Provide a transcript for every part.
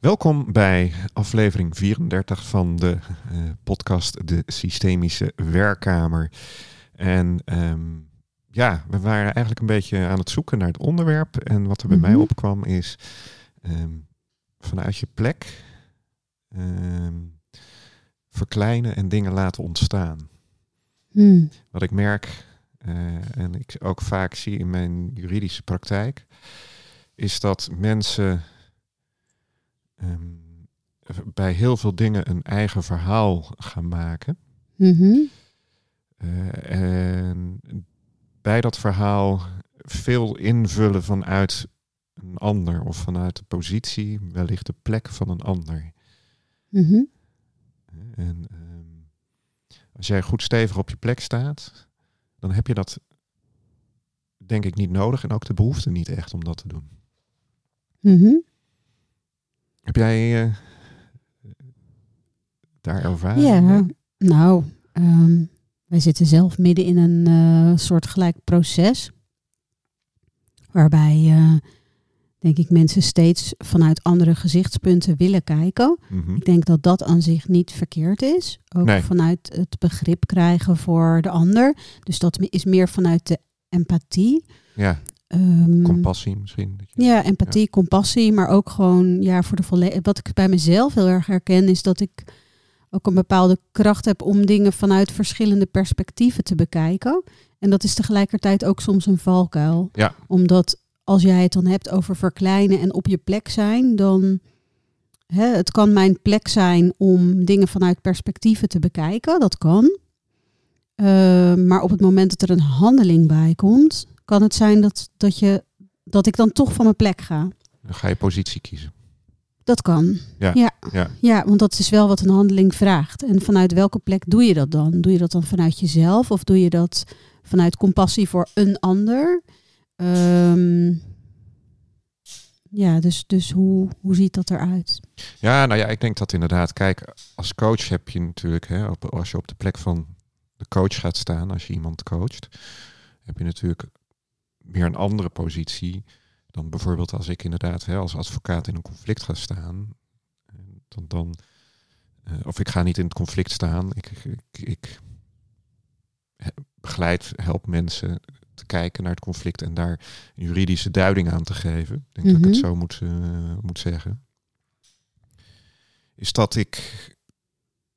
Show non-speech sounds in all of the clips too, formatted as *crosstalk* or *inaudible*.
Welkom bij aflevering 34 van de uh, podcast De Systemische Werkkamer. En um, ja, we waren eigenlijk een beetje aan het zoeken naar het onderwerp. En wat er bij mij opkwam is um, vanuit je plek um, verkleinen en dingen laten ontstaan. Hmm. Wat ik merk uh, en ik ook vaak zie in mijn juridische praktijk, is dat mensen um, bij heel veel dingen een eigen verhaal gaan maken. Mm uh, en bij dat verhaal veel invullen vanuit een ander of vanuit de positie, wellicht de plek van een ander. Mm -hmm. En um, als jij goed stevig op je plek staat, dan heb je dat denk ik niet nodig en ook de behoefte niet echt om dat te doen. Mm -hmm. Heb jij uh, daar ervaring? Ja, nou, um, wij zitten zelf midden in een uh, soort gelijk proces. Waarbij, uh, denk ik, mensen steeds vanuit andere gezichtspunten willen kijken. Mm -hmm. Ik denk dat dat aan zich niet verkeerd is. Ook Nee. vanuit het begrip krijgen voor de ander. Dus dat is meer vanuit de empathie. Ja, Um, compassie misschien. dat je- ja, empathie, compassie, maar ook gewoon ja, voor de volle- Wat ik bij mezelf heel erg herken, is dat ik ook een bepaalde kracht heb om dingen vanuit verschillende perspectieven te bekijken. En dat is tegelijkertijd ook soms een valkuil. Ja. Omdat als jij het dan hebt over verkleinen en op je plek zijn, dan hè, het kan mijn plek zijn om dingen vanuit perspectieven te bekijken. Dat kan. Uh, maar op het moment dat er een handeling bij komt, kan het zijn dat, dat, je, dat ik dan toch van mijn plek ga. Dan ga je positie kiezen. Dat kan. Ja, Ja. ja. ja, want dat is wel wat een handeling vraagt. En vanuit welke plek doe je dat dan? Doe je dat dan vanuit jezelf of doe je dat vanuit compassie voor een ander? Um, ja, dus, dus hoe, hoe ziet dat eruit? Ja, nou ja, ik denk dat inderdaad, kijk, als coach heb je natuurlijk, hè, op, als je op de plek van de coach gaat staan, als je iemand coacht, heb je natuurlijk meer een andere positie dan bijvoorbeeld als ik inderdaad hè, als advocaat in een conflict ga staan. Dan, dan, uh, of ik ga niet in het conflict staan. Ik, ik, ik begeleid, help mensen te kijken naar het conflict en daar een juridische duiding aan te geven. Ik denk mm -hmm. dat ik het zo moet, uh, moet zeggen. Is dat ik,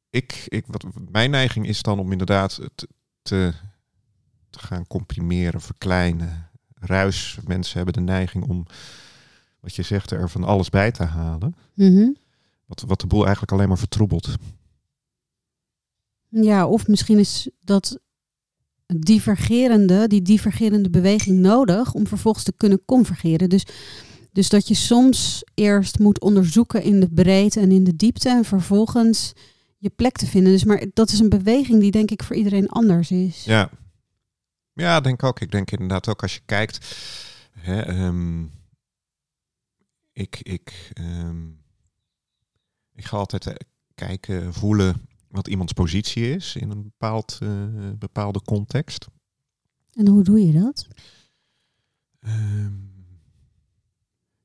ik, ik wat, mijn neiging is dan om inderdaad te, te, te gaan comprimeren, verkleinen, ruis. Mensen hebben de neiging om, wat je zegt, er van alles bij te halen. Mm -hmm. wat, wat de boel eigenlijk alleen maar vertroebelt. Ja, of misschien is dat divergerende, die divergerende beweging nodig om vervolgens te kunnen convergeren. Dus, dus dat je soms eerst moet onderzoeken in de breedte en in de diepte en vervolgens je plek te vinden. Dus maar dat is een beweging die denk ik voor iedereen anders is. Ja, ja, denk ook. Ik denk inderdaad ook als je kijkt. Hè, um, ik, ik, um, ik ga altijd kijken, voelen wat iemands positie is in een bepaald, uh, bepaalde context. En hoe doe je dat? Um,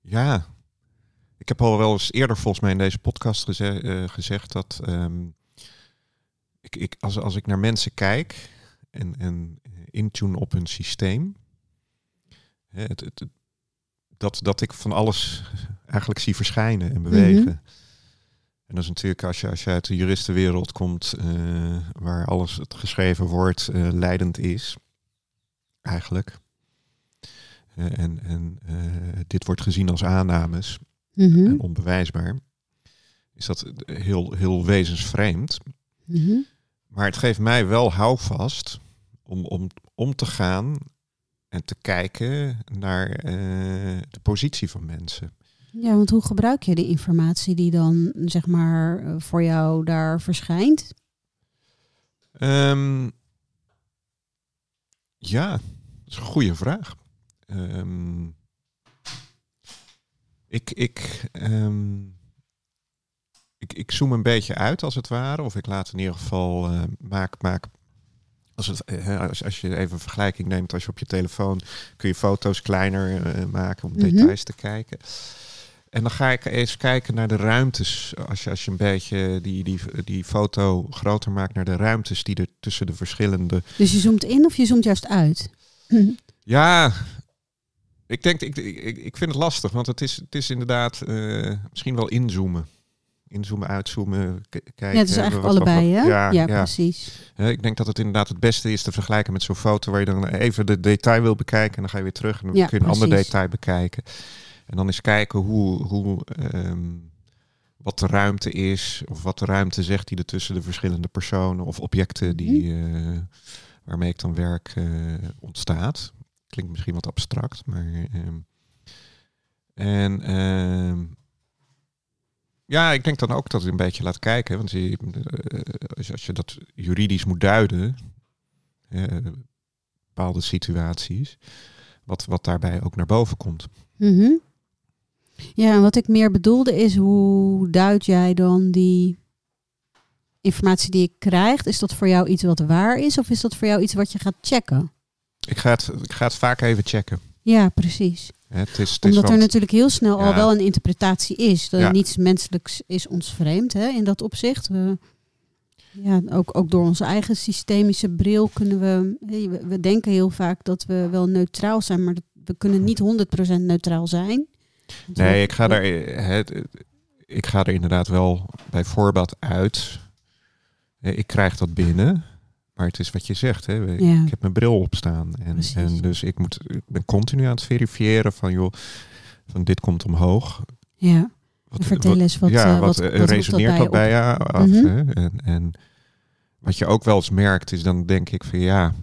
ja, ik heb al wel eens eerder volgens mij in deze podcast geze uh, gezegd dat ik, ik, als, als ik naar mensen kijk en, en intune op hun systeem. Het, het, het, dat, dat ik van alles eigenlijk zie verschijnen en bewegen. Mm -hmm. En dat is natuurlijk als je, als je uit de juristenwereld komt, uh, waar alles het geschreven woord uh, leidend is, eigenlijk. Uh, en en dit wordt gezien als aannames mm -hmm. en onbewijsbaar. Is dat heel, heel wezensvreemd. Mm -hmm. Maar het geeft mij wel houvast om, om, om te gaan en te kijken naar uh, de positie van mensen. Ja, want hoe gebruik je de informatie die dan zeg maar voor jou daar verschijnt? Um, ja, dat is een goede vraag. Um, ik, ik, um, ik, ik zoom een beetje uit als het ware, of ik laat in ieder geval uh, maak, maak als, het, als, als je even een vergelijking neemt, als je op je telefoon kun je foto's kleiner uh, maken om Mhm. details te kijken. En dan ga ik eens kijken naar de ruimtes. Als je, als je een beetje die, die, die foto groter maakt naar de ruimtes die er tussen de verschillende. Dus je zoomt in of je zoomt juist uit? *clears throat* Ja, ik denk, ik, ik, ik vind het lastig, want het is, het is inderdaad eh, misschien wel inzoomen. Inzoomen, uitzoomen, kijken. Ja, het is eigenlijk wat- allebei, hè? Ja, Ja, ja. precies. Ik denk dat het inderdaad het beste is te vergelijken met zo'n foto waar je dan even de detail wil bekijken en dan ga je weer terug en dan kun je een ander detail bekijken. En dan eens kijken hoe, hoe ehm, wat de ruimte is of wat de ruimte zegt die er tussen de verschillende personen of objecten die, Mhm. eh, waarmee ik dan werk eh, ontstaat. Klinkt misschien wat abstract, maar ehm, en ehm, ja, ik denk dan ook dat je een beetje laat kijken. Want je, eh, als, je, als je dat juridisch moet duiden, eh, bepaalde situaties, wat, wat daarbij ook naar boven komt. Mhm. Ja, en wat ik meer bedoelde is, hoe duid jij dan die informatie die je krijgt? Is dat voor jou iets wat waar is of is dat voor jou iets wat je gaat checken? Ik ga het, ik ga het vaak even checken. Ja, precies. Het is, het is Omdat er natuurlijk heel snel al wel een interpretatie is. Dat Ja. niets menselijks is ons vreemd hè, in dat opzicht. We, ja, ook, ook door onze eigen systemische bril kunnen we, we... Denken heel vaak dat we wel neutraal zijn, maar we kunnen niet 100% neutraal zijn. We- Nee, ik ga, daar, het, ik ga er inderdaad wel bij voorbaat uit. Ik krijg dat binnen. Maar het is wat je zegt. Hè. Ja. Ik heb mijn bril op staan. En, en dus ik, moet, ik ben continu aan het verifiëren van joh, van dit komt omhoog. Ja, Wat, vertel wat- eens wat, ja, eh, wat, wat- eh, wat resoneert bij dat je bij je af? Mhm. hè? En, en wat je ook wel eens merkt is dan denk ik van ja.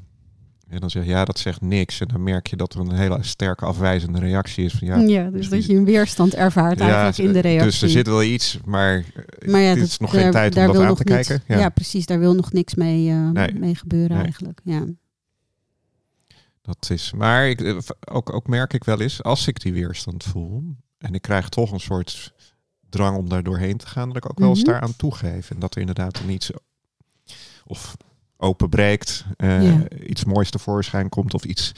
En dan zeg je ja, dat zegt niks. En dan merk je dat er een hele sterke afwijzende reactie is van ja. ja, dus dat je een weerstand ervaart eigenlijk in de reactie. Dus er zit wel iets, maar, eh, maar ja, het dat- is nog daar- geen tijd om daar dat aan te kijken. Ja. precies. Daar wil nog niks mee, eh, Nee. mee gebeuren Nee. eigenlijk. Ja. Dat is, maar ik, eh, ook, ook merk ik wel eens, als ik die weerstand voel, en ik krijg toch een soort drang om daar doorheen te gaan, dat ik ook wel eens Mhm. daaraan toegeef. En dat er inderdaad dan iets of openbreekt, Ja. iets moois tevoorschijn komt, of iets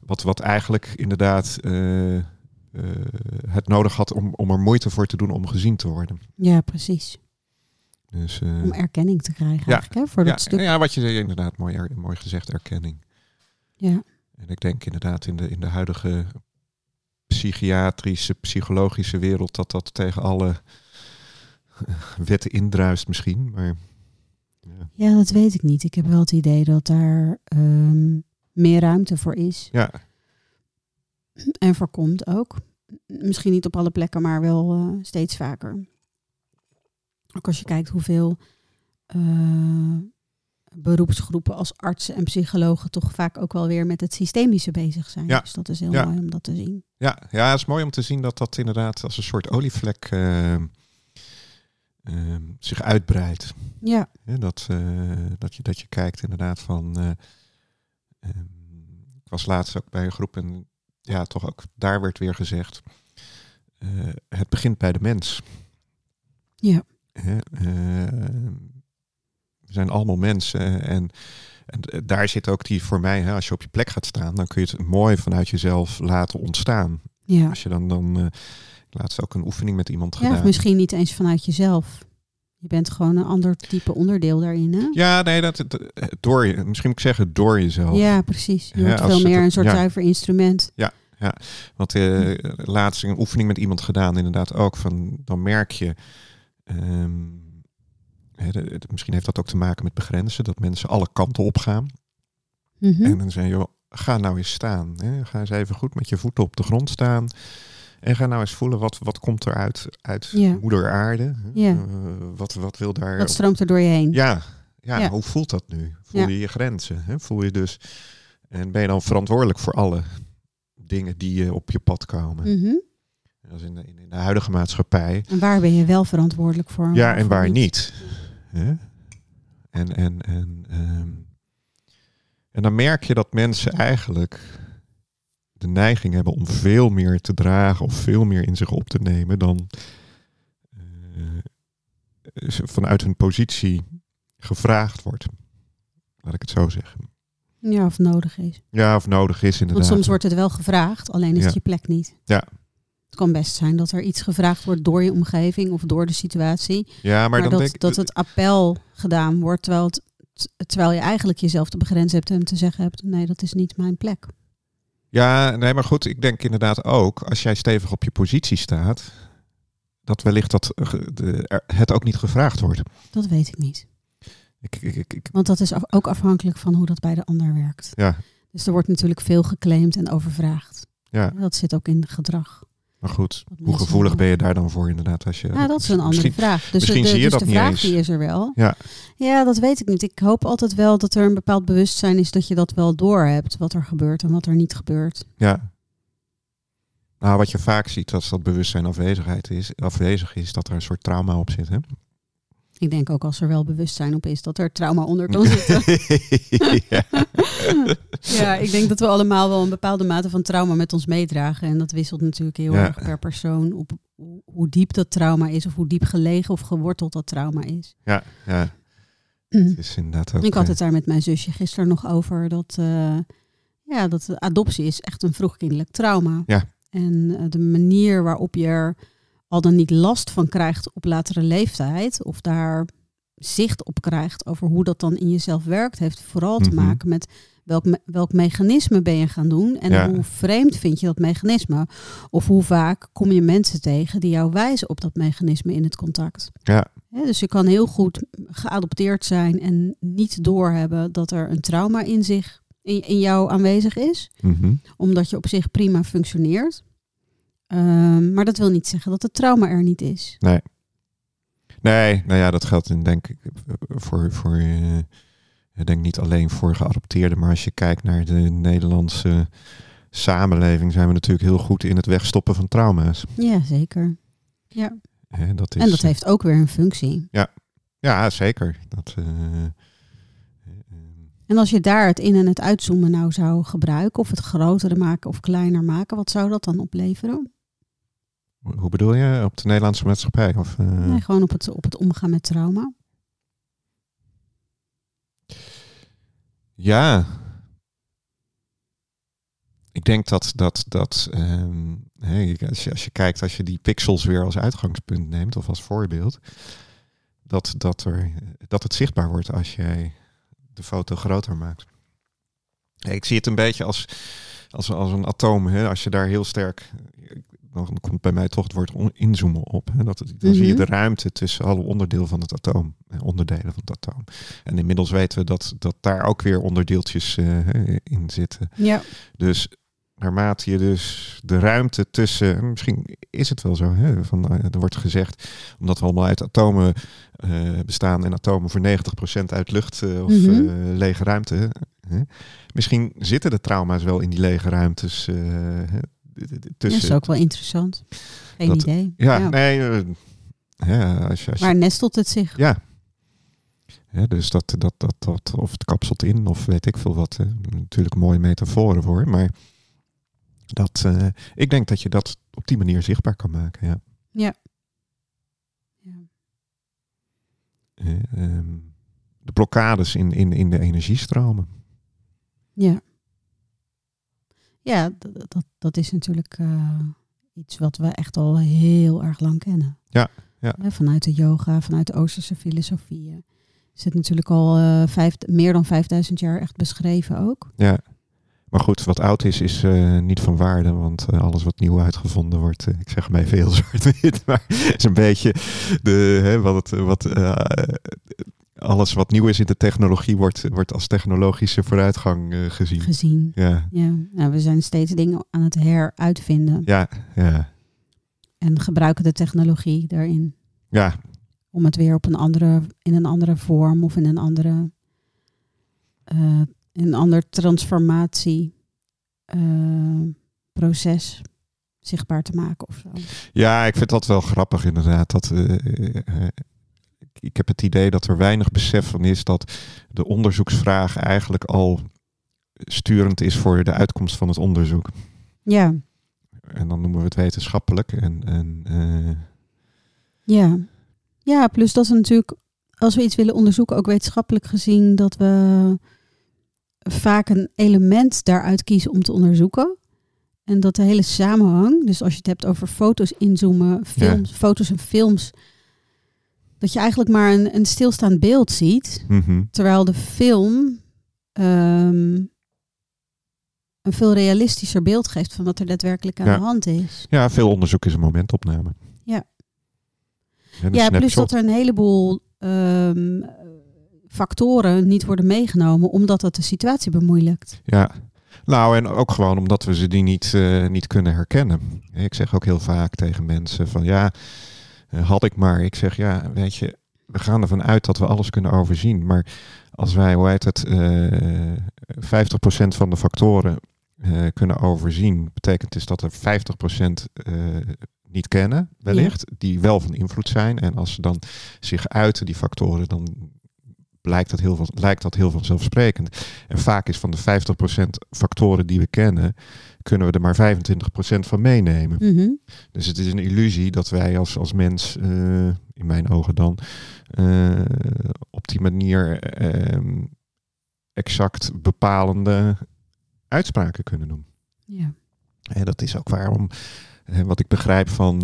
wat, wat eigenlijk inderdaad eh, eh, het nodig had om, om er moeite voor te doen om gezien te worden. ja, precies. Dus, Om erkenning te krijgen Ja. eigenlijk, hè, voor ja, dat stuk. ja, wat je zei, inderdaad, mooi, er- mooi gezegd, erkenning. Ja. En ik denk inderdaad in de, in de huidige psychiatrische, psychologische wereld dat dat tegen alle wetten indruist misschien. Maar ja, ja, dat weet ik niet. Ik heb wel het idee dat daar ehm, meer ruimte voor is. ja, En voorkomt ook. Misschien niet op alle plekken, maar wel eh, steeds vaker. Ook als je kijkt hoeveel eh, beroepsgroepen als artsen en psychologen toch vaak ook wel weer met het systemische bezig zijn. Ja. Dus dat is heel Ja. mooi om dat te zien. ja, ja, het is mooi om te zien dat dat inderdaad als een soort olievlek eh, ehm, zich uitbreidt. Ja, dat, eh, dat, je, dat je kijkt inderdaad van. eh, ehm, ik was laatst ook bij een groep en ja, toch ook daar werd weer gezegd. eh, het begint bij de mens. Ja. Hè, eh, we zijn allemaal mensen en, en daar zit ook die voor mij, hè, als je op je plek gaat staan, dan kun je het mooi vanuit jezelf laten ontstaan. ja. Als je dan, dan laatst ook een oefening met iemand ja gedaan. of misschien niet eens vanuit jezelf. Je bent gewoon een ander type onderdeel daarin. Hè? Ja, nee, dat, dat- door je, misschien moet ik zeggen door jezelf. Ja, precies. Je Ja, wordt veel het- meer een soort ja. zuiver instrument. Want eh laatst een oefening met iemand gedaan, inderdaad ook. Van, dan merk je. ehm, hè, de- de- misschien heeft dat ook te maken met begrenzen. Dat mensen alle kanten op gaan. Mhm. En dan zeg je, joh, ga nou eens staan. Hè? Ga eens even goed met je voeten op de grond staan. En ga nou eens voelen, wat, wat komt er uit, uit Ja. moeder aarde? Ja. Eh, wat, wat wil daar... Wat stroomt er door je heen? Ja, ja, Ja. hoe voelt dat nu? Voel je je grenzen? Hè? Voel je dus... En ben je dan verantwoordelijk voor alle dingen die op je pad komen? Dat is in de, in de huidige maatschappij. En waar ben je wel verantwoordelijk voor? Ja, en waar niet. Hè? En, en, en, ehm, en dan merk je dat mensen eigenlijk de neiging hebben om veel meer te dragen of veel meer in zich op te nemen dan eh, ze vanuit hun positie gevraagd wordt. Laat ik het zo zeggen. Ja, of nodig is. Ja, of nodig is inderdaad. Want soms wordt het wel gevraagd, alleen is Ja. het je plek niet. Ja. Het kan best zijn dat er iets gevraagd wordt door je omgeving of door de situatie. Ja, maar, Maar, dan dat, denk ik... dat het appel gedaan wordt terwijl, het, terwijl je eigenlijk jezelf te begrenzen hebt en te zeggen hebt, nee, dat is niet mijn plek. Ja, nee, maar goed, ik denk inderdaad ook, als jij stevig op je positie staat, dat wellicht dat eh, de, het ook niet gevraagd wordt. Dat weet ik niet. Ik, ik, ik, Want dat is ook afhankelijk van hoe dat bij de ander werkt. ja, Dus er wordt natuurlijk veel geclaimd en overvraagd. ja, Dat zit ook in gedrag. Maar goed, hoe gevoelig ben je daar dan voor inderdaad? Als je, Ja, dat is een andere vraag. Dus, misschien de, zie je dus dat de niet vraag eens. die is er wel. Ja. ja, dat weet ik niet. Ik hoop altijd wel dat er een bepaald bewustzijn is dat je dat wel door hebt. Wat er gebeurt en wat er niet gebeurt. Ja. Nou, wat je vaak ziet als dat bewustzijn afwezigheid is, afwezig is, dat er een soort trauma op zit. Hè? Ik denk ook als er wel bewustzijn op is dat er trauma onder kan *laughs* zitten. ja. *laughs* ja, ik denk dat we allemaal wel een bepaalde mate van trauma met ons meedragen. En dat wisselt natuurlijk heel Ja. erg per persoon op hoe- diep dat trauma is. Of hoe diep gelegen of geworteld dat trauma is. ja, ja, het is inderdaad ook... Ik had eh, het daar met mijn zusje gisteren nog over. Dat, eh, ja, dat adoptie is echt een vroegkindelijk trauma. Ja. En eh, de manier waarop je er al dan niet last van krijgt op latere leeftijd. Of daar zicht op krijgt over hoe dat dan in jezelf werkt. Heeft vooral te Mhm. maken met welk, me- welk mechanisme ben je gaan doen. En Ja. hoe vreemd vind je dat mechanisme. Of hoe vaak kom je mensen tegen die jou wijzen op dat mechanisme in het contact. Ja, dus je kan heel goed geadopteerd zijn en niet doorhebben dat er een trauma in zich, in, in jou aanwezig is, mhm. omdat je op zich prima functioneert. Ehm, maar dat wil niet zeggen dat het trauma er niet is. Nee, nou ja, dat geldt in, denk ik voor, voor eh, ik denk niet alleen voor geadopteerden, maar als je kijkt naar de Nederlandse samenleving, zijn we natuurlijk heel goed in het wegstoppen van trauma's. Ja, zeker. Hè, dat is, En dat heeft ook weer een functie. Ja, zeker. Dat, eh, eh, En als je daar het in- en het uitzoomen nou zou gebruiken, of het groter maken of kleiner maken, wat zou dat dan opleveren? Hoe bedoel je? Op de Nederlandse maatschappij? Of, eh, Nee, gewoon op het, op het omgaan met trauma. Ja. Ik denk dat, dat, dat ehm, als, je, als je kijkt, als je die pixels weer als uitgangspunt neemt of als voorbeeld, dat, dat, er, dat het zichtbaar wordt als jij de foto groter maakt. Ik zie het een beetje als, als, als een atoom. Hè? Als je daar heel sterk, dan komt bij mij toch het woord inzoomen op. Hè? Dat, dan zie je Mhm. de ruimte tussen alle onderdelen van het atoom, onderdelen van het atoom. En inmiddels weten we dat, dat daar ook weer onderdeeltjes eh, in zitten. Ja. Dus naarmate je dus de ruimte tussen, misschien is het wel zo, hè, van, eh, er wordt gezegd, omdat we allemaal uit atomen eh, bestaan en atomen voor 90% uit lucht of Mhm. lege ruimte. hè. Misschien zitten de trauma's wel in die lege ruimtes hè, d- Dat tussen. is ook wel interessant. Geen Dat- idee. ja, nee, eh, ja, als je, als je- Waar nestelt het zich? ja. Ja, dus dat, dat, dat, dat, of het kapselt in, of weet ik veel wat. Hè. Natuurlijk mooie metaforen voor. Maar dat, eh, ik denk dat je dat op die manier zichtbaar kan maken. Ja. Ja. Eh, ehm, de blokkades in, in, in de energiestromen. Ja. Ja, dat, dat is natuurlijk eh, iets wat we echt al heel erg lang kennen. Ja, ja. Vanuit de yoga, vanuit de Oosterse filosofieën. Is het natuurlijk al eh, vijf, meer dan 5000 jaar echt beschreven ook. Ja. Maar goed, wat oud is, is eh, niet van waarde. Want alles wat nieuw uitgevonden wordt, ik zeg mij veel *laughs* zwart-wit, maar is een beetje de, hè, wat het, wat, alles wat nieuw is in de technologie wordt, wordt als technologische vooruitgang eh, gezien. Gezien. Ja, Ja. Nou, we zijn steeds dingen aan het heruitvinden. ja, ja, En gebruiken de technologie daarin. ja, Om het weer op een andere, in een andere vorm of in een andere eh, in een ander transformatieproces proces zichtbaar te maken of zo. ja, ik vind dat wel grappig inderdaad. Dat, eh, eh, ik heb het idee dat er weinig besef van is dat de onderzoeksvraag eigenlijk al sturend is voor de uitkomst van het onderzoek. Ja, En dan noemen we het wetenschappelijk. En, en eh, ja. Ja, plus dat we natuurlijk, als we iets willen onderzoeken, ook wetenschappelijk gezien, dat we vaak een element daaruit kiezen om te onderzoeken. En dat de hele samenhang, dus als je het hebt over foto's inzoomen, films, foto's en films, dat je eigenlijk maar een, een stilstaand beeld ziet, Mhm. terwijl de film ehm, een veel realistischer beeld geeft van wat er daadwerkelijk aan Ja. de hand is. Ja, veel onderzoek is een momentopname. Ja. En Ja, plus dat er een heleboel ehm, factoren niet worden meegenomen, omdat dat de situatie bemoeilijkt. Ja. Nou, en ook gewoon omdat we ze die niet, eh, niet kunnen herkennen. Ik zeg ook heel vaak tegen mensen van ja, had ik maar. Ik zeg ja, weet je, we gaan ervan uit dat we alles kunnen overzien. Maar als wij, hoe heet het, eh 50% van de factoren eh, kunnen overzien, betekent dus dat er 50% eh, niet kennen, wellicht, die wel van invloed zijn. En als ze dan zich uiten, die factoren, dan blijkt dat heel veel, lijkt dat heel vanzelfsprekend. En vaak is van de 50% factoren die we kennen, kunnen we er maar 25% van meenemen. Mhm. Dus het is een illusie dat wij als, als mens, eh, in mijn ogen dan, eh, op die manier ehm, exact bepalende uitspraken kunnen doen. Ja. En dat is ook waarom, eh, wat ik begrijp van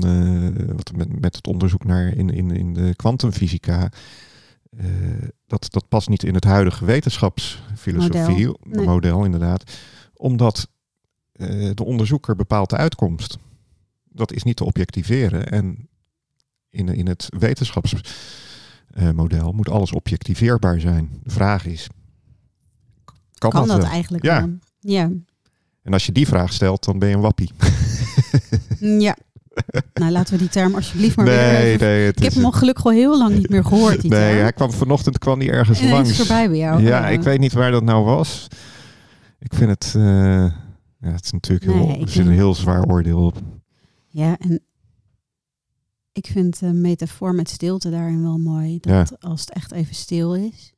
wat met, met het onderzoek naar in, in, in de kwantumfysica, eh, dat, dat past niet in het huidige wetenschapsfilosofie, Model. Nee. model inderdaad, omdat eh, de onderzoeker bepaalt de uitkomst. Dat is niet te objectiveren en in, in het wetenschapsmodel moet alles objectiveerbaar zijn. De vraag is, kan, Kan dat eigenlijk Ja. Ja. En als je die vraag stelt, dan ben je een wappie. Ja. *laughs* nou, laten we die term alsjeblieft maar weer nee, even... nee, het Ik heb hem al gelukkig al heel lang niet meer gehoord, die Nee, term. hij kwam vanochtend kwam die ergens Ineens langs. voorbij bij jou. Ja, ik weet niet waar dat nou was. Ik vind het, eh, ja, het is natuurlijk heel, Nee, er ik zit een heel zwaar oordeel op. Ja, en ik vind de metafoor met stilte daarin wel mooi. Dat als het echt even stil is.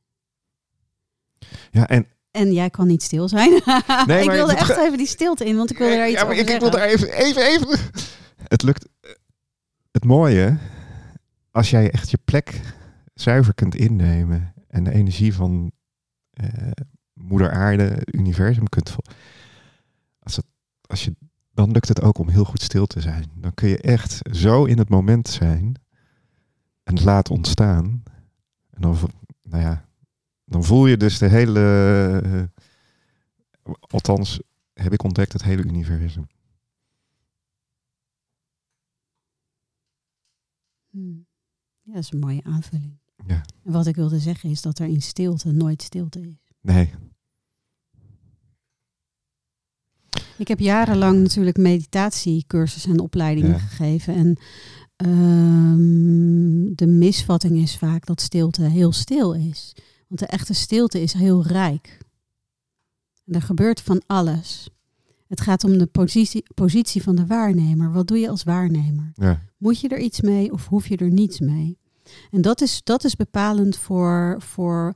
Ja, en En jij kan niet stil zijn. *laughs* ik maar wilde echt even die stilte in, want ik wilde daar iets ja, maar over ik, ik wil er even, even, even. Het lukt. Het mooie, als jij echt je plek zuiver kunt innemen en de energie van eh, moeder aarde, het universum kunt als, als je dan lukt het ook om heel goed stil te zijn. Dan kun je echt zo in het moment zijn en het laten ontstaan. En dan, nou ja, dan voel je dus de hele, eh, althans heb ik ontdekt het hele universum. Hmm. Ja, dat is een mooie aanvulling. Ja. En wat ik wilde zeggen is dat er in stilte nooit stilte is. Nee, Ik heb jarenlang natuurlijk meditatiecursussen en opleidingen Ja. gegeven. En ehm, de misvatting is vaak dat stilte heel stil is. Want de echte stilte is heel rijk. En er gebeurt van alles. Het gaat om de positie, positie van de waarnemer. Wat doe je als waarnemer? ja, Moet je er iets mee of hoef je er niets mee? En dat is, dat is bepalend voor, voor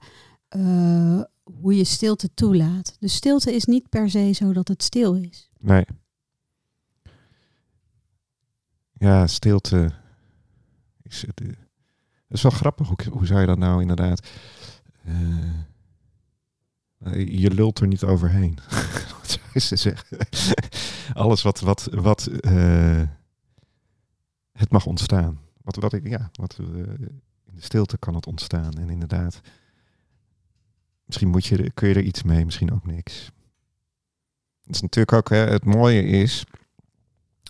eh, hoe je stilte toelaat. Dus stilte is niet per se zo dat het stil is. nee. Ja, stilte. Is, het, eh, is wel grappig. Hoe, hoe zou je dat nou inderdaad... eh, je lult er niet overheen. *laughs* wat zou ze zeggen? *laughs* Alles wat... wat, wat het mag ontstaan. Wat, wat ik, ja, wat, eh, in de stilte kan het ontstaan. En inderdaad, misschien moet je, kun je er iets mee, misschien ook niks. Het is natuurlijk ook, hè, het mooie is,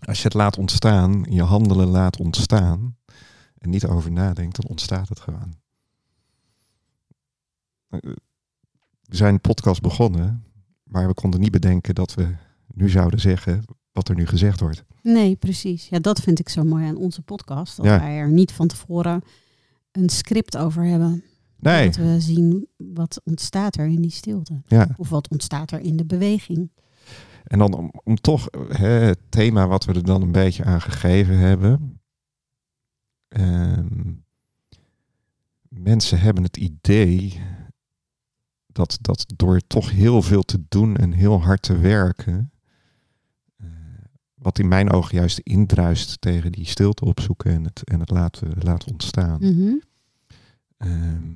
als je het laat ontstaan, je handelen laat ontstaan en niet over nadenkt, dan ontstaat het gewoon. Eh, We zijn podcast begonnen, maar we konden niet bedenken dat we nu zouden zeggen wat er nu gezegd wordt. Nee, precies. Ja, dat vind ik zo mooi aan onze podcast. Dat Ja. wij er niet van tevoren een script over hebben. Nee, Dat we zien wat ontstaat er in die stilte. ja. Of wat ontstaat er in de beweging. En dan om, om toch hè, het thema wat we er dan een beetje aan gegeven hebben. Ehm, mensen hebben het idee dat, dat door toch heel veel te doen en heel hard te werken, wat in mijn ogen juist indruist tegen die stilte opzoeken en het, en het laten, laten ontstaan. Mhm. Ehm,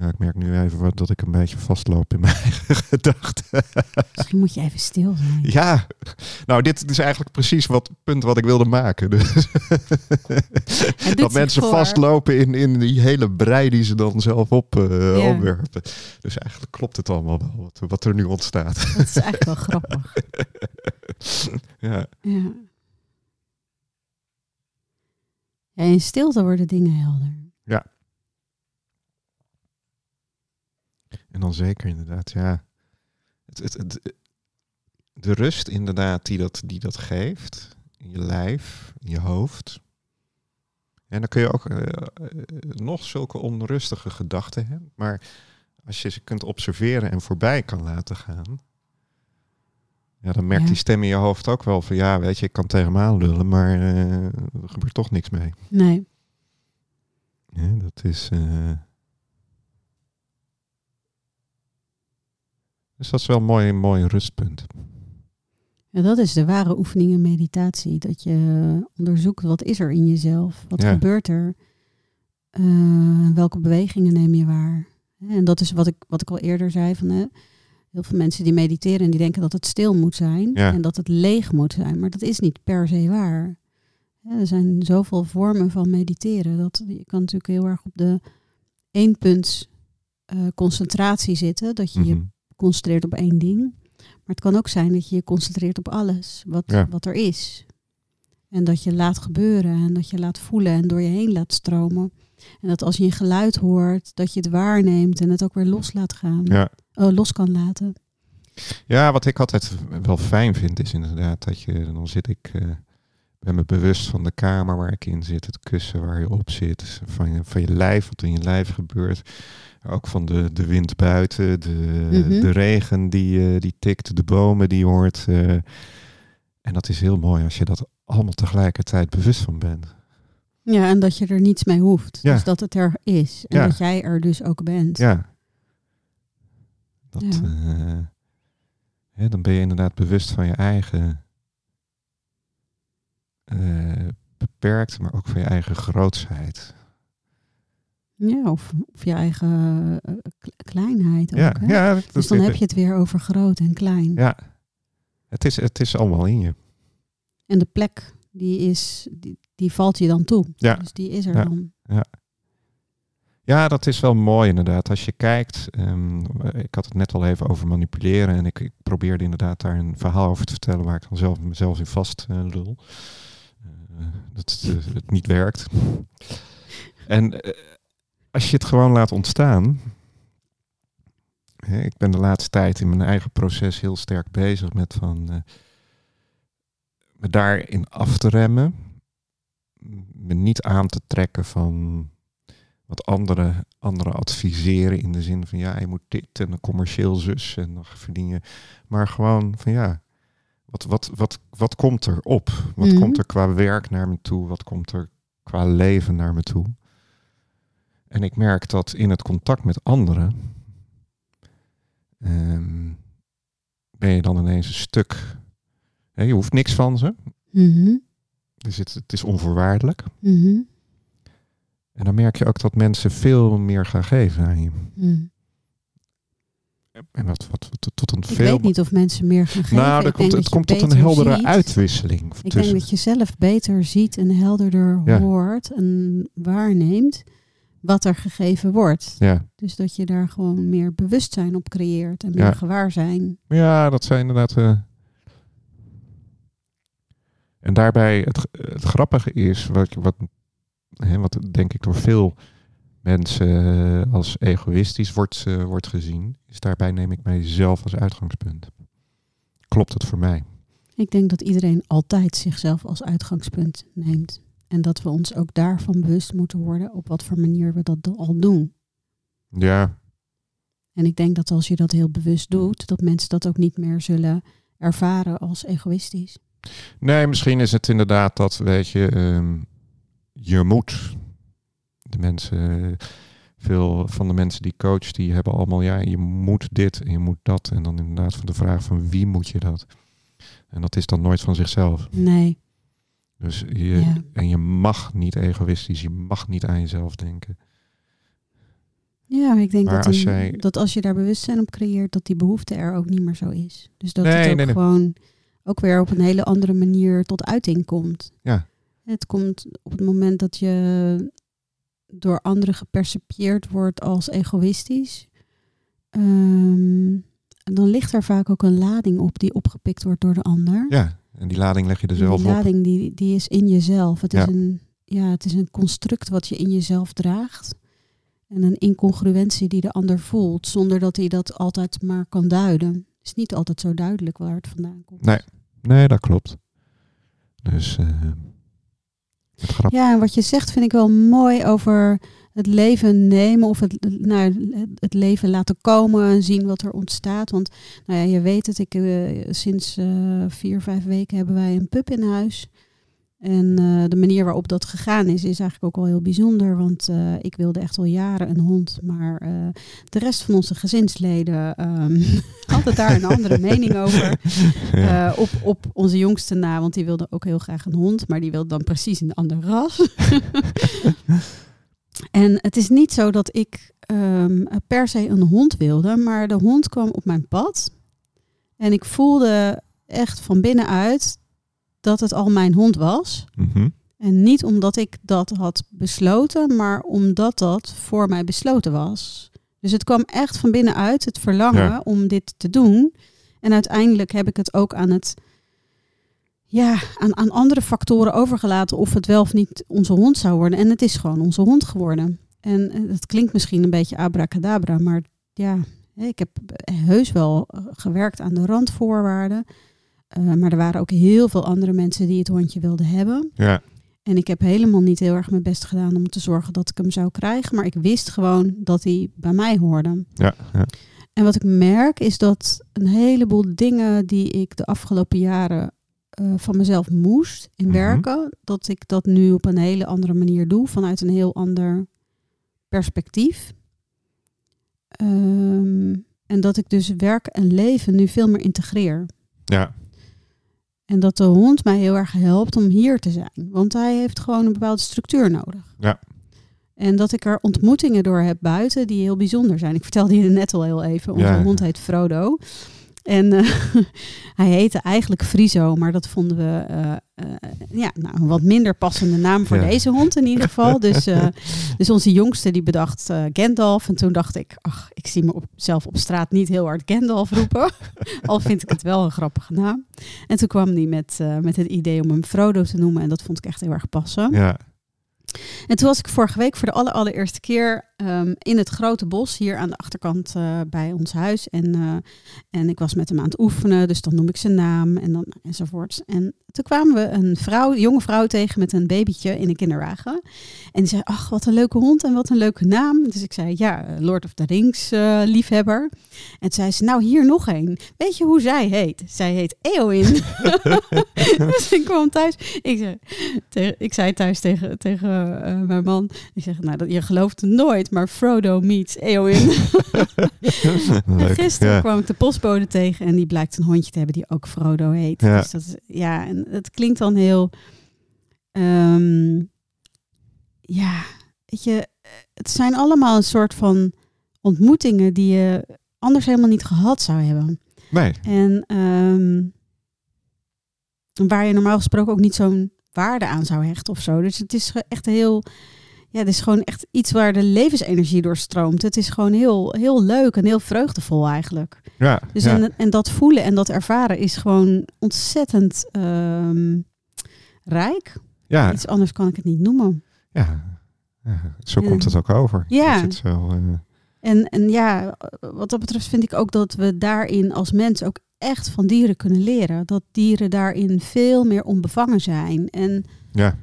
Ja, ik merk nu even wat, dat ik een beetje vastloop in mijn *laughs* eigen gedachten. Misschien moet je even stil zijn. Ja, nou dit is eigenlijk precies wat het punt wat ik wilde maken. Dus dat mensen voor. vastlopen in, in die hele brei die ze dan zelf op, eh, Ja. opwerpen. Dus eigenlijk klopt het allemaal wel wat, wat er nu ontstaat. Dat is eigenlijk wel grappig. *laughs* *laughs* ja. Ja. ja. In stilte worden dingen helder. En dan zeker inderdaad, ja. Het, het, het, de rust inderdaad die dat, die dat geeft. In je lijf, in je hoofd. En dan kun je ook eh, eh, nog zulke onrustige gedachten hebben. Maar als je ze kunt observeren en voorbij kan laten gaan. Ja, dan merkt Ja. die stem in je hoofd ook wel van ja, weet je, ik kan tegen aan lullen, maar eh, er gebeurt toch niks mee. Nee. Ja, dat is. eh, Dus dat is wel een mooi, mooi rustpunt. Ja, dat is de ware oefening in meditatie. Dat je onderzoekt wat is er in jezelf? Wat Ja. gebeurt er? Eh, welke bewegingen neem je waar? En dat is wat ik, wat ik al eerder zei. Van, heel veel mensen die mediteren en die denken dat het stil moet zijn. Ja. En dat het leeg moet zijn. Maar dat is niet per se waar. Er zijn zoveel vormen van mediteren. Dat, je kan natuurlijk heel erg op de eenpunts eh concentratie zitten. Dat je je Mhm. concentreert op één ding. Maar het kan ook zijn dat je je concentreert op alles wat, Ja. wat er is. En dat je laat gebeuren en dat je laat voelen en door je heen laat stromen. En dat als je een geluid hoort, dat je het waarneemt en het ook weer los laat gaan. Ja. Oh, los kan laten. ja, wat ik altijd wel fijn vind is inderdaad dat je, dan zit ik, eh ben me bewust van de kamer waar ik in zit, het kussen waar je op zit, van je, van je lijf, wat in je lijf gebeurt. Ook van de, de wind buiten, de, Mhm. de regen die, eh, die tikt, de bomen die je hoort. eh. en dat is heel mooi als je dat allemaal tegelijkertijd bewust van bent. Ja, en dat je er niets mee hoeft. Ja. Dus dat het er is. En Ja. dat jij er dus ook bent. Ja. Dat, Ja. eh, hè, dan ben je inderdaad bewust van je eigen eh, beperkt, maar ook van je eigen grootsheid. Ja, of, of je eigen eh, kleinheid ook. Ja, hè? ja, dat, dus dan dat- heb je het weer over groot en klein. ja. Het is, het is allemaal in je. En de plek, die, is, die, die valt je dan toe. Ja. Dus die is er Ja. dan. Ja, dat is wel mooi inderdaad. Als je kijkt, ehm, ik had het net al even over manipuleren en ik, probeerde inderdaad daar een verhaal over te vertellen waar ik dan zelf mezelf in vast eh, lul. Eh, dat het, eh, het niet werkt. En als je het gewoon laat ontstaan. Hè, ik ben de laatste tijd in mijn eigen proces heel sterk bezig met van me daarin af te remmen. Me niet aan te trekken van wat anderen andere adviseren in de zin van ja, je moet dit en een commercieel zus en dan verdien je. Maar gewoon van ja, wat, wat, wat, wat komt er op? Wat Mhm. komt er qua werk naar me toe? Wat komt er qua leven naar me toe? En ik merk dat in het contact met anderen ehm, ben je dan ineens een stuk. Hè, je hoeft niks van ze. Mhm, Dus het, het is onvoorwaardelijk. mhm, En dan merk je ook dat mensen veel meer gaan geven aan je. mhm. En wat, wat, tot een Ik veel. weet niet of mensen meer gaan geven. nou, Ik er denk komt, het komt tot een heldere ziet. uitwisseling. Ik denk dat je zelf beter ziet en helderder Ja. hoort en waarneemt wat er gegeven wordt. Ja. Dus dat je daar gewoon meer bewustzijn op creëert en meer Ja. gewaarzijn. ja, dat zijn inderdaad. eh, En daarbij, het, het grappige is, wat, wat, hè, wat denk ik door veel mensen eh, als egoïstisch wordt, eh, wordt gezien, is daarbij neem ik mijzelf als uitgangspunt. Klopt het voor mij? Ik denk dat iedereen altijd zichzelf als uitgangspunt neemt. En dat we ons ook daarvan bewust moeten worden op wat voor manier we dat al doen. Ja, En ik denk dat als je dat heel bewust doet, dat mensen dat ook niet meer zullen ervaren als egoïstisch. Nee, misschien is het inderdaad dat, weet je, ehm, je moet. De mensen, veel van de mensen die coach, die hebben allemaal, ja, je moet dit en je moet dat. En dan inderdaad van de vraag van wie moet je dat? En dat is dan nooit van zichzelf. Nee. Dus je, Ja. en je mag niet egoïstisch, je mag niet aan jezelf denken. Ja, ik denk Maar dat, als jij- dat als je daar bewustzijn op creëert, dat die behoefte er ook niet meer zo is. Dus dat Nee, het ook nee, nee. gewoon ook weer op een hele andere manier tot uiting komt. Ja. Het komt op het moment dat je door anderen gepercipieerd wordt als egoïstisch. ehm, dan ligt er vaak ook een lading op die opgepikt wordt door de ander. Ja, en die lading leg je er zelf die op. lading die, die is in jezelf. Het, Ja. is een, ja, het is een construct wat je in jezelf draagt. En een incongruentie die de ander voelt, zonder dat hij dat altijd maar kan duiden. Het is niet altijd zo duidelijk waar het vandaan komt. Nee. Nee, dat klopt. Dus eh het Ja, en wat je zegt vind ik wel mooi over het leven nemen of het, nou, het leven laten komen en zien wat er ontstaat. Want nou ja, je weet het, ik, eh, sinds eh, vier, vijf weken hebben wij een pup in huis. En eh, de manier waarop dat gegaan is, is eigenlijk ook wel heel bijzonder. Want eh, ik wilde echt al jaren een hond. Maar eh, de rest van onze gezinsleden ehm *laughs* hadden daar een andere mening over. *laughs* Ja. Op, op onze jongste na, want die wilde ook heel graag een hond, maar die wilde dan precies een ander ras. *laughs* en het is niet zo dat ik ehm, per se een hond wilde, maar de hond kwam op mijn pad. En ik voelde echt van binnenuit dat het al mijn hond was. Mhm. En niet omdat ik dat had besloten, maar omdat dat voor mij besloten was. Dus het kwam echt van binnenuit, het verlangen Ja. om dit te doen. En uiteindelijk heb ik het ook aan het ja, aan, aan andere factoren overgelaten of het wel of niet onze hond zou worden. En het is gewoon onze hond geworden. En eh, het klinkt misschien een beetje abracadabra, maar ja, ik heb heus wel eh, gewerkt aan de randvoorwaarden. Eh, maar er waren ook heel veel andere mensen die het hondje wilden hebben. Ja. En ik heb helemaal niet heel erg mijn best gedaan om te zorgen dat ik hem zou krijgen. Maar ik wist gewoon dat hij bij mij hoorde. Ja. Ja. En wat ik merk is dat een heleboel dingen die ik de afgelopen jaren eh, van mezelf moest in Mhm. werken, dat ik dat nu op een hele andere manier doe, vanuit een heel ander perspectief. Ehm, en dat ik dus werk en leven nu veel meer integreer. ja. En dat de hond mij heel erg helpt om hier te zijn. Want hij heeft gewoon een bepaalde structuur nodig. Ja. En dat ik er ontmoetingen door heb buiten die heel bijzonder zijn. Ik vertelde je net al heel even. Onze Ja. hond heet Frodo. En eh, *laughs* hij heette eigenlijk Friso, maar dat vonden we eh, eh, ja, nou, een wat minder passende naam voor Ja. deze hond in ieder geval. Dus, *laughs* dus onze jongste die bedacht Gandalf. En toen dacht ik, ach, ik zie me op, zelf op straat niet heel hard Gandalf roepen. *laughs* Al vind ik het wel een grappige naam. En toen kwam hij met, met het idee om hem Frodo te noemen. En dat vond ik echt heel erg passen. Ja. En toen was ik vorige week voor de aller, allereerste keer ehm, in het grote bos hier aan de achterkant eh, bij ons huis. En, eh, en ik was met hem aan het oefenen, dus dan noem ik zijn naam en dan enzovoorts. En toen kwamen we een vrouw, jonge vrouw tegen met een babytje in een kinderwagen. En die zei, ach, wat een leuke hond en wat een leuke naam. Dus ik zei, ja, eh, Lord of the Rings liefhebber. En toen zei ze, nou hier nog een. Weet je hoe zij heet? Zij heet Eowyn. *laughs* *laughs* dus ik kwam thuis. Ik zei, ik zei thuis tegen, tegen eh, mijn man. Ik zeg, nou, dat, je gelooft het nooit, maar Frodo meets Eowyn. *laughs* Gisteren Ja. kwam ik de postbode tegen en die blijkt een hondje te hebben die ook Frodo heet. Ja. Dus dat is, ja, en het klinkt dan heel... ehm, ja, weet je, het zijn allemaal een soort van ontmoetingen die je anders helemaal niet gehad zou hebben. Nee. En ehm, waar je normaal gesproken ook niet zo'n waarde aan zou hechten of zo. Dus het is echt heel, ja, het is gewoon echt iets waar de levensenergie doorstroomt. Het is gewoon heel, heel leuk en heel vreugdevol eigenlijk. Ja. Dus ja. en, en dat voelen en dat ervaren is gewoon ontzettend ehm, rijk. ja. Iets anders kan ik het niet noemen. Ja. Ja, Zo komt het ook over. Ja. Het zo, eh, En, en ja, wat dat betreft vind ik ook dat we daarin als mens ook echt van dieren kunnen leren. Dat dieren daarin veel meer onbevangen zijn. En ja.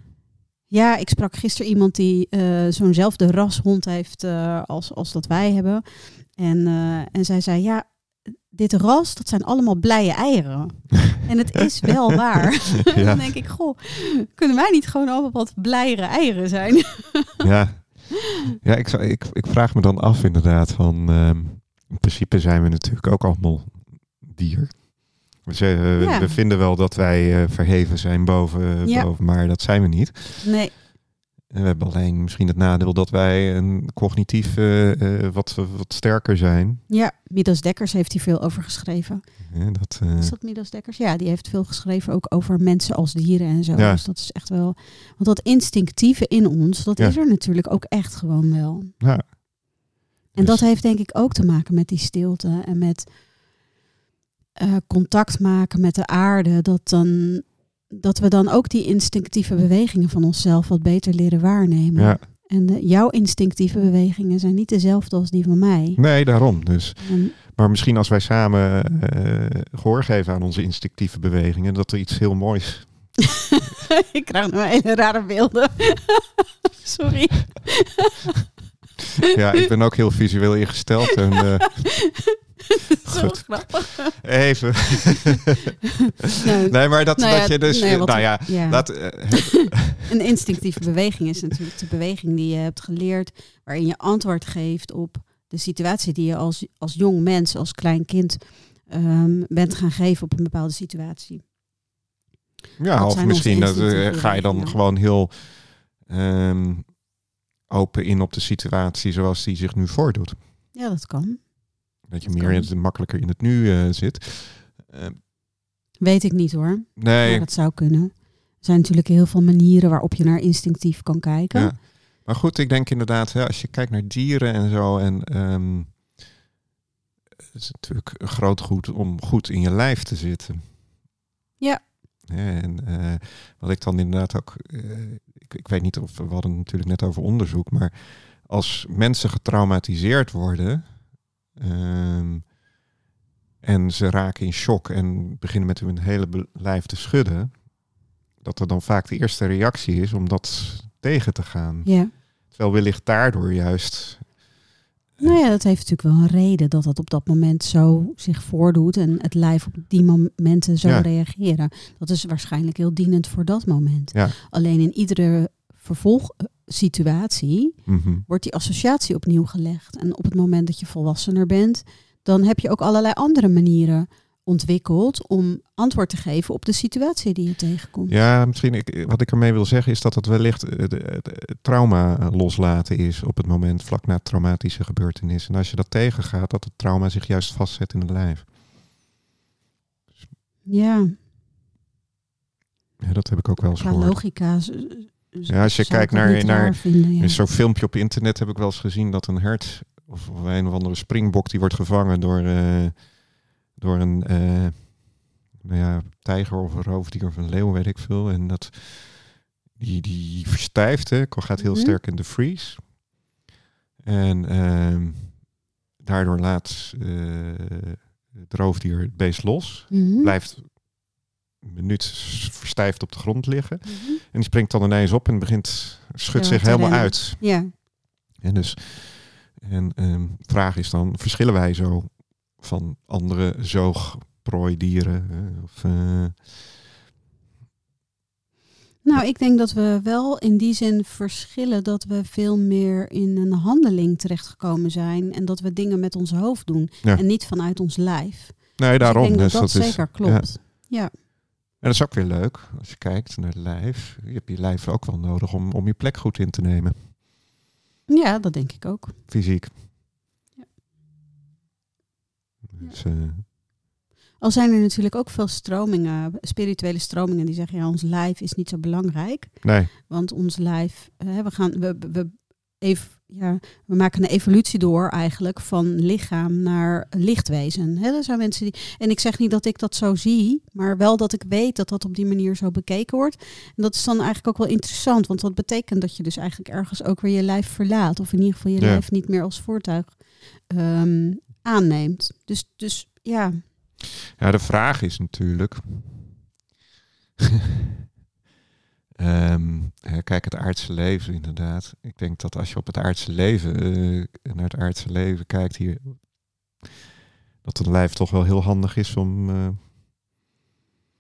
ja, ik sprak gisteren iemand die eh, zo'nzelfde rashond heeft eh, als, als dat wij hebben. En, eh, en zij zei, ja, dit ras, dat zijn allemaal blije eieren. *laughs* en het is wel waar. *laughs* Dan denk ik, goh, kunnen wij niet gewoon allemaal wat blijere eieren zijn? *laughs* Ja, ja ik, zou- ik, ik vraag me dan af inderdaad van... ehm, in principe zijn we natuurlijk ook allemaal dier. We, ze- we- Ja. we vinden wel dat wij eh, verheven zijn boven, Ja. boven, maar dat zijn we niet. Nee, En we hebben alleen misschien het nadeel dat wij een cognitief eh, eh, wat, wat sterker zijn. Ja, Midas Dekkers heeft hier veel over geschreven. Ja, dat, eh, Is dat Midas Dekkers? Ja, die heeft veel geschreven ook over mensen als dieren en zo. Ja. Dus dat is echt wel... Want dat instinctieve in ons, dat is er natuurlijk ook echt gewoon wel. ja, En Dus- dat heeft denk ik ook te maken met die stilte en met eh, contact maken met de aarde. Dat, dan, dat we dan ook die instinctieve bewegingen van onszelf wat beter leren waarnemen. ja. En de, jouw instinctieve bewegingen zijn niet dezelfde als die van mij. Nee, daarom. Dus. En, Maar misschien als wij samen eh, gehoor geven aan onze instinctieve bewegingen, dat er iets heel moois. *laughs* ik krijg nu hele rare beelden. *laughs* Sorry. Ja, ik ben ook heel visueel ingesteld. En, eh, *laughs* *laughs* Goed. grappig. even. *laughs* Nou, Nee, maar dat, nou ja, dat je dus. nee, nou ja, ja. laat, eh, *laughs* Een instinctieve beweging is natuurlijk de beweging die je hebt geleerd, waarin je antwoord geeft op de situatie die je als, als jong mens, als klein kind ehm, bent gaan geven op een bepaalde situatie. Ja, of misschien dat, eh, ga je dan gewoon heel ehm, open in op de situatie zoals die zich nu voordoet. Ja, dat kan. Dat je Dat meer in makkelijker in het nu eh, zit. Eh, Weet ik niet hoor. nee, Maar dat zou kunnen. Er zijn natuurlijk heel veel manieren waarop je naar instinctief kan kijken. ja. maar goed, ik denk inderdaad, hè, als je kijkt naar dieren en zo, en ehm, het is natuurlijk een groot goed om goed in je lijf te zitten. Ja. En eh, wat ik dan inderdaad ook, eh, ik, ik weet niet of we hadden natuurlijk net over onderzoek, maar als mensen getraumatiseerd worden ehm, en ze raken in shock en beginnen met hun hele lijf te schudden, dat er dan vaak de eerste reactie is om dat tegen te gaan. Ja. Terwijl wellicht daardoor juist. Nou ja, dat heeft natuurlijk wel een reden dat dat op dat moment zo zich voordoet en het lijf op die momenten zo Ja. reageren. Dat is waarschijnlijk heel dienend voor dat moment. Ja. Alleen in iedere vervolgsituatie Mhm. wordt die associatie opnieuw gelegd. En op het moment dat je volwassener bent, dan heb je ook allerlei andere manieren ontwikkeld om antwoord te geven op de situatie die je tegenkomt. Ja, misschien ik, wat ik ermee wil zeggen is dat het wellicht eh, de- de- het trauma eh, loslaten is op het moment vlak na traumatische gebeurtenis. En als je dat tegengaat, dat het trauma zich juist vastzet in het lijf. Ja, Ja, dat heb ik ook wel eens qua gehoord. logica. Z- Ja, als je kijkt naar- naar- vinden, ja. Zo'n filmpje op internet heb ik wel eens gezien dat een hert of een of andere springbok die wordt gevangen door, eh, door een eh, nou ja, tijger of een roofdier of een leeuw, weet ik veel. En dat die, die verstijft, hè, gaat heel Mhm. sterk in de freeze. En ehm, daardoor laat eh, het roofdier het beest los. Mhm. Blijft minuut verstijfd op de grond liggen. Mhm. En die springt dan ineens op en begint, schudt Ja, zich helemaal rennen. uit. Ja, En dus, en ehm, de vraag is dan, verschillen wij zo van andere zoogprooidieren? hè? Of, eh, nou, ik denk dat we wel in die zin verschillen dat we veel meer in een handeling terechtgekomen zijn en dat we dingen met ons hoofd doen Ja. en niet vanuit ons lijf. nee, daarom. Dus ik denk dus dat dat, is, zeker klopt. Ja. En dat is ook weer leuk, als je kijkt naar het lijf. Je hebt je lijf ook wel nodig om, om je plek goed in te nemen, ja, dat denk ik ook. fysiek. Ja. Dus, eh, Al zijn er natuurlijk ook veel stromingen, spirituele stromingen, die zeggen ja, ons lijf is niet zo belangrijk. nee, Want ons lijf, hè, we, gaan, we, we, ev- ja, we maken een evolutie door eigenlijk van lichaam naar lichtwezen. Hè, er zijn mensen die, en ik zeg niet dat ik dat zo zie, maar wel dat ik weet dat dat op die manier zo bekeken wordt. En dat is dan eigenlijk ook wel interessant, want dat betekent dat je dus eigenlijk ergens ook weer je lijf verlaat. Of in ieder geval je Ja. lijf niet meer als voertuig ehm, aanneemt. Dus, dus ja, Ja, de vraag is natuurlijk. *laughs* Ehm, kijk, het aardse leven inderdaad. Ik denk dat als je op het aardse leven, eh, naar het aardse leven kijkt hier, dat een lijf toch wel heel handig is om. eh,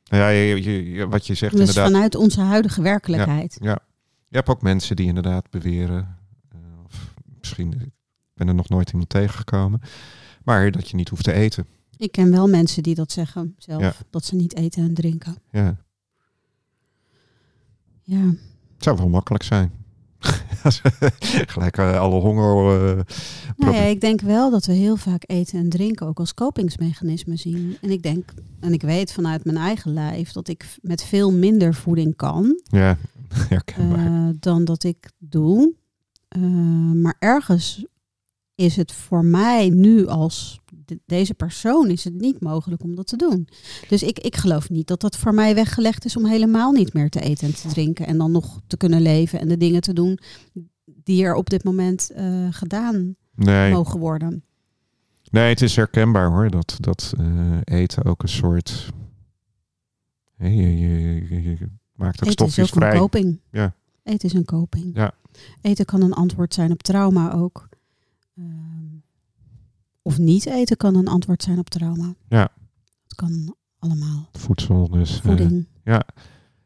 nou ja, je, je- je- wat je zegt dus inderdaad. vanuit onze huidige werkelijkheid. Ja, je hebt ook mensen die inderdaad beweren, eh, of misschien ik ben er nog nooit iemand tegengekomen, maar dat je niet hoeft te eten. Ik ken wel mensen die dat zeggen zelf, Ja. dat ze niet eten en drinken. Ja, Ja. het zou wel makkelijk zijn. *laughs* Gelijk eh, alle honger. eh, Nou ja, ik denk wel dat we heel vaak eten en drinken ook als kopingsmechanisme zien. En ik denk, en ik weet vanuit mijn eigen lijf, dat ik met veel minder voeding kan ja, *laughs* eh, dan dat ik doe. Maar ergens is het voor mij nu als de- deze persoon is het niet mogelijk om dat te doen. Dus ik, ik geloof niet dat dat voor mij weggelegd is om helemaal niet meer te eten en te drinken. En dan nog te kunnen leven en de dingen te doen die er op dit moment eh, gedaan nee, mogen worden. nee, het is herkenbaar hoor. Dat, dat eh, eten ook een soort. Hé, je, je, je- maakt ook Eten is stofjes ook een vrij. koping. Ja. Eten is een koping. Ja. Eten kan een antwoord zijn op trauma ook. Ehm, of niet eten kan een antwoord zijn op trauma. Ja. Het kan allemaal. Voedsel. Dus, eh, Voeding.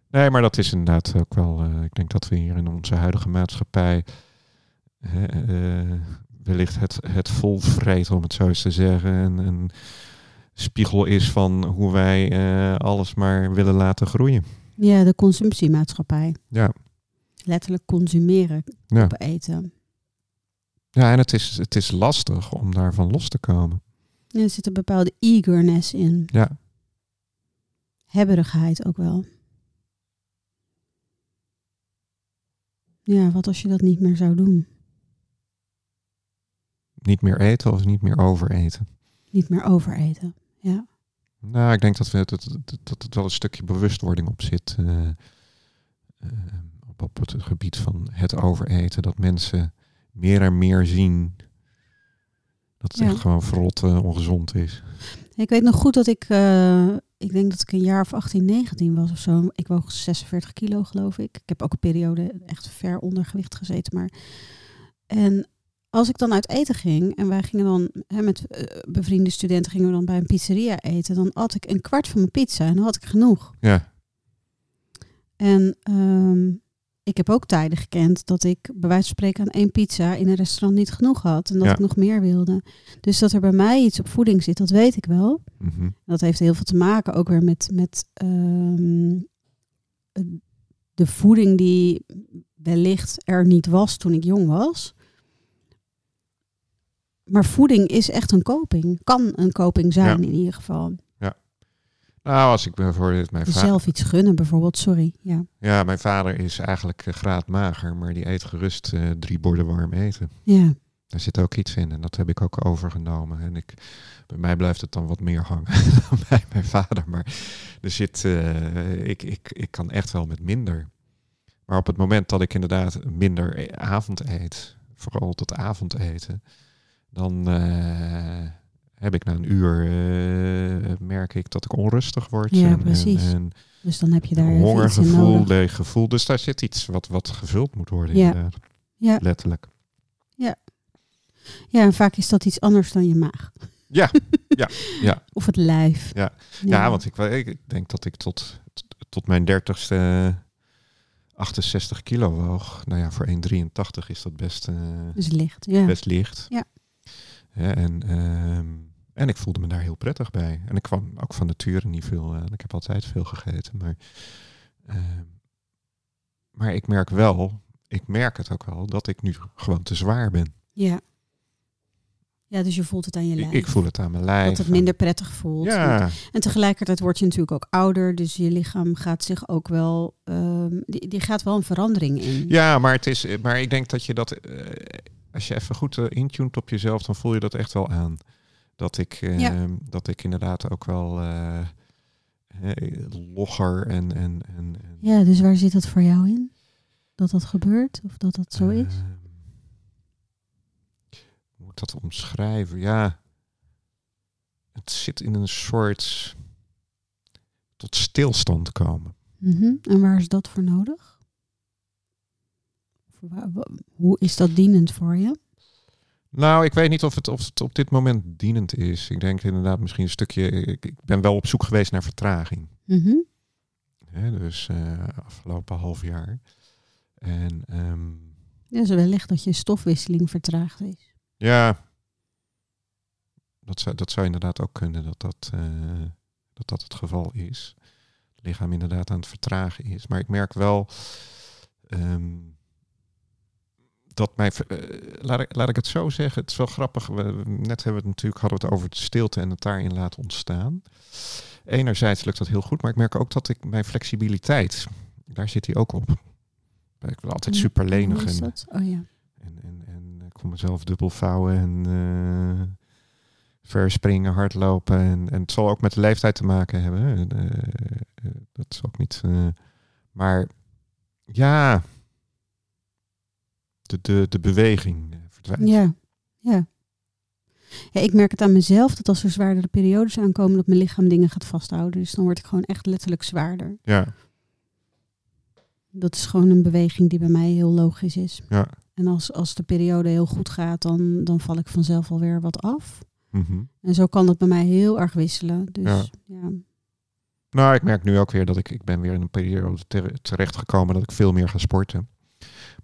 Nee, maar dat is inderdaad ook wel. eh, ik denk dat we hier in onze huidige maatschappij. eh, wellicht het, het volvreten, om het zo eens te zeggen. Een, een spiegel is van hoe wij alles maar willen laten groeien. ja, de consumptiemaatschappij. Ja, Letterlijk consumeren Ja. op eten. Ja en het is, het is lastig om daarvan los te komen. Er zit een bepaalde eagerness in. Ja, Hebberigheid ook wel. Ja, wat als je dat niet meer zou doen? niet meer eten of niet meer overeten. Niet meer overeten. Ja. Nou, ik denk dat, we, dat, dat, dat het wel een stukje bewustwording op zit. eh, eh, op, op het gebied van het overeten. Dat mensen meer en meer zien dat het Ja. echt gewoon verrot eh, ongezond is. Ik weet nog goed dat ik, eh, ik denk dat ik een jaar of 18, 19 was of zo. Ik woog 46 kilo geloof ik. Ik heb ook een periode echt ver onder gewicht gezeten. Maar... En als ik dan uit eten ging en wij gingen dan hè, met eh, bevriende studenten gingen we dan bij een pizzeria eten. Dan at ik een kwart van mijn pizza en dan had ik genoeg. Ja, En ehm, ik heb ook tijden gekend dat ik bij wijze van spreken aan één pizza in een restaurant niet genoeg had. En dat Ja. ik nog meer wilde. Dus dat er bij mij iets op voeding zit, dat weet ik wel. mhm. Dat heeft heel veel te maken ook weer met, met ehm, de voeding die wellicht er niet was toen ik jong was. Maar voeding is echt een koping. Kan een koping zijn Ja. in ieder geval. Nou, als ik bijvoorbeeld mijn vader... Jezelf iets gunnen bijvoorbeeld, sorry. Ja, Ja, mijn vader is eigenlijk eh, graadmager, maar die eet gerust eh, drie borden warm eten. ja. Daar zit ook iets in en dat heb ik ook overgenomen. En ik, bij mij blijft het dan wat meer hangen *laughs* dan bij mijn vader. Maar er zit, eh, ik, ik, ik kan echt wel met minder. Maar op het moment dat ik inderdaad minder e- avond eet, vooral tot avondeten, dan heb ik na een uur, eh, merk ik dat ik onrustig word. Ja, en, precies. En, en Dus dan heb je daar een hongergevoel, leeg gevoel. Dus daar zit iets wat, wat gevuld moet worden Ja. inderdaad. Ja. Letterlijk. Ja, en vaak is dat iets anders dan je maag. Ja, *laughs* ja, ja. Of het lijf. Ja. Ja, want ik, ik denk dat ik tot, tot mijn dertigste 68 kilo woog. Nou ja, voor 1,83 is dat best, eh, Dus licht, ja. best licht. Ja. Ja, en, ehm, en ik voelde me daar heel prettig bij. En ik kwam ook van nature niet veel. eh, ik heb altijd veel gegeten. Maar, ehm, maar ik merk wel, ik merk het ook wel, dat ik nu gewoon te zwaar ben. Ja. Ja, dus je voelt het aan je lijf. ik voel het aan mijn lijf. dat het minder prettig voelt. Ja, En tegelijkertijd word je natuurlijk ook ouder, dus je lichaam gaat zich ook wel, ehm, die, die gaat wel een verandering in. Ja, maar, het is, maar ik denk dat je dat, eh, als je even goed eh, intuned op jezelf, dan voel je dat echt wel aan. Dat ik, eh, Ja. dat ik inderdaad ook wel eh, logger en... en, en, en Ja, dus waar zit dat voor jou in? Dat dat gebeurt of dat dat zo is? ehm, hoe moet ik dat omschrijven? Ja, het zit in een soort tot stilstand komen. Mhm. En waar is dat voor nodig? Hoe is dat dienend voor je? Nou, ik weet niet of het, of het op dit moment dienend is. Ik denk inderdaad misschien een stukje... Ik, ik ben wel op zoek geweest naar vertraging. Mhm. Dus eh, afgelopen half jaar. En ehm, Ja, dus wellicht dat je stofwisseling vertraagd is. ja, dat zou, dat zou inderdaad ook kunnen dat dat, eh, dat dat het geval is. Het lichaam inderdaad aan het vertragen is. Maar ik merk wel, ehm, dat mij, eh, laat, ik, laat ik het zo zeggen, het is wel grappig. We, net hebben we het natuurlijk hadden we het over de stilte en het daarin laten ontstaan. Enerzijds lukt dat heel goed, maar ik merk ook dat ik mijn flexibiliteit, daar zit hij ook op. Ik wil altijd super lenig en? Oh ja. en, en, en ik wil mezelf dubbel vouwen en eh, verspringen, hardlopen. En, en het zal ook met de leeftijd te maken hebben. eh, dat is ook niet. maar ja, de, de, de beweging eh, verdwijnt. Ja, ja. Ja, ik merk het aan mezelf dat als er zwaardere periodes aankomen, dat mijn lichaam dingen gaat vasthouden. Dus dan word ik gewoon echt letterlijk zwaarder. Ja, Dat is gewoon een beweging die bij mij heel logisch is. ja. En als, als de periode heel goed gaat, dan, dan val ik vanzelf alweer wat af. Mhm. En zo kan dat bij mij heel erg wisselen. Dus Ja. ja, Nou, ik merk nu ook weer dat ik, ik ben weer in een periode ter- terechtgekomen dat ik veel meer ga sporten.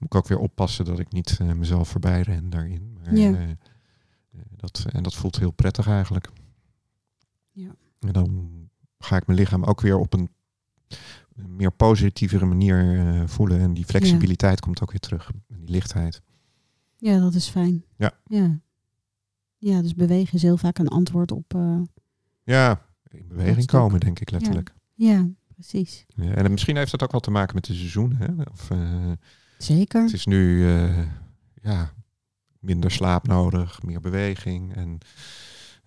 Moet ik ook weer oppassen dat ik niet eh, mezelf voorbij ren daarin. Maar, Ja. eh, eh, dat, en dat voelt heel prettig eigenlijk. Ja. En dan ga ik mijn lichaam ook weer op een meer positievere manier voelen. En die flexibiliteit komt ook weer terug. En die lichtheid. ja, dat is fijn. Ja. ja. Ja, dus bewegen is heel vaak een antwoord op... Ja, in beweging komen denk ik letterlijk. ja, precies. Ja, en misschien heeft dat ook wel te maken met de seizoen. Hè? Of, Zeker. Het is nu eh, ja, minder slaap nodig, meer beweging. En,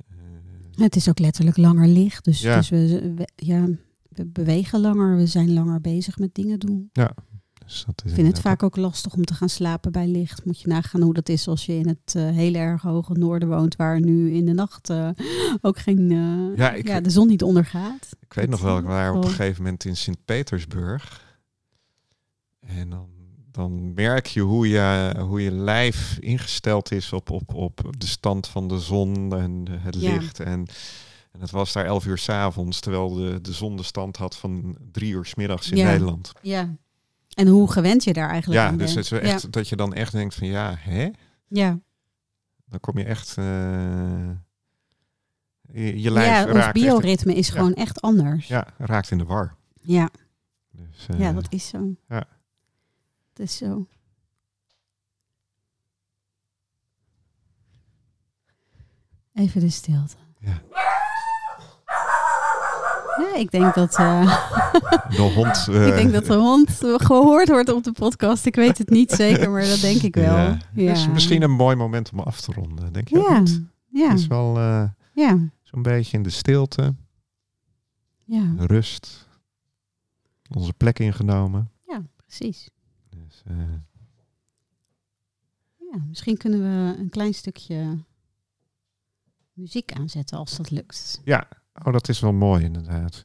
eh, Het is ook letterlijk langer licht. Dus, Ja. dus we, we- ja, we bewegen langer. We zijn langer bezig met dingen doen. dus dat is Ik vind het vaak ook lastig om te gaan slapen bij licht. Moet je nagaan hoe dat is als je in het eh, hele erg hoge noorden woont, waar nu in de nacht ook geen, Ja, ik- ja, de zon niet ondergaat. Ik weet nog wel, ik waren op een gegeven moment in Sint-Petersburg. En dan, dan merk je hoe, je hoe je lijf ingesteld is op, op, op de stand van de zon en het Ja. licht. En, en het was daar elf uur s'avonds, terwijl de, de zon de stand had van drie uur 's middags in Ja. Nederland. Ja. En hoe gewend je daar eigenlijk Ja, aan dus bent. het is echt, dat je dan echt denkt van ja, hè? Ja, Dan kom je echt... eh, je, je ja. lijf ja ons raakt, echt, bioritme is Ja. gewoon echt anders. Ja, ja, raakt in de war. ja. Dus, eh, dat is zo. ja. Dat is zo. Even de stilte. Ja. Ja, ik denk dat, eh, *laughs* de hond... eh, *laughs* ik denk dat de hond gehoord wordt op de podcast. Ik weet het niet *laughs* zeker, maar dat denk ik wel. Ja. Ja, is misschien een mooi moment om af te ronden, denk je ook Ja, niet? ja, Het is wel eh, ja, zo'n beetje in de stilte, ja, rust, onze plek ingenomen. precies. Eh, Ja, misschien kunnen we een klein stukje muziek aanzetten als dat lukt. ja, oh, dat is wel mooi inderdaad.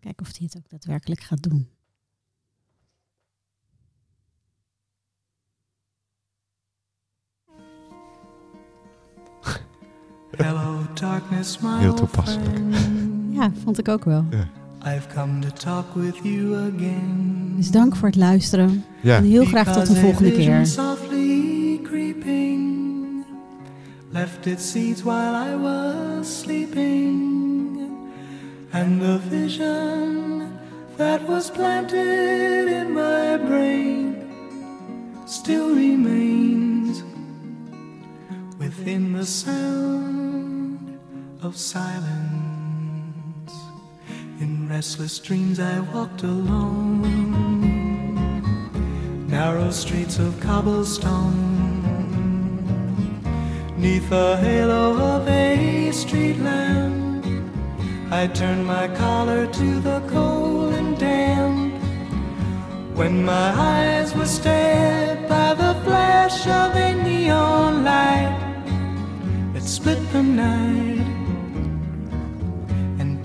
Kijken of hij het ook daadwerkelijk gaat doen. Hello, darkness, my Heel toepasselijk. Ja, vond ik ook wel. I've come to talk with you again. Dus dank voor het luisteren. Ja, En heel graag tot de volgende vision keer. softly creeping left its seeds while I was sleeping, and the vision that was planted in my brain still remains within the sound of silence. Restless dreams, I walked alone narrow streets of cobblestone. Neath the halo of a street lamp, I turned my collar to the cold and damp. When my eyes were stared by the flash of a neon light that split the night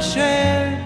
shared.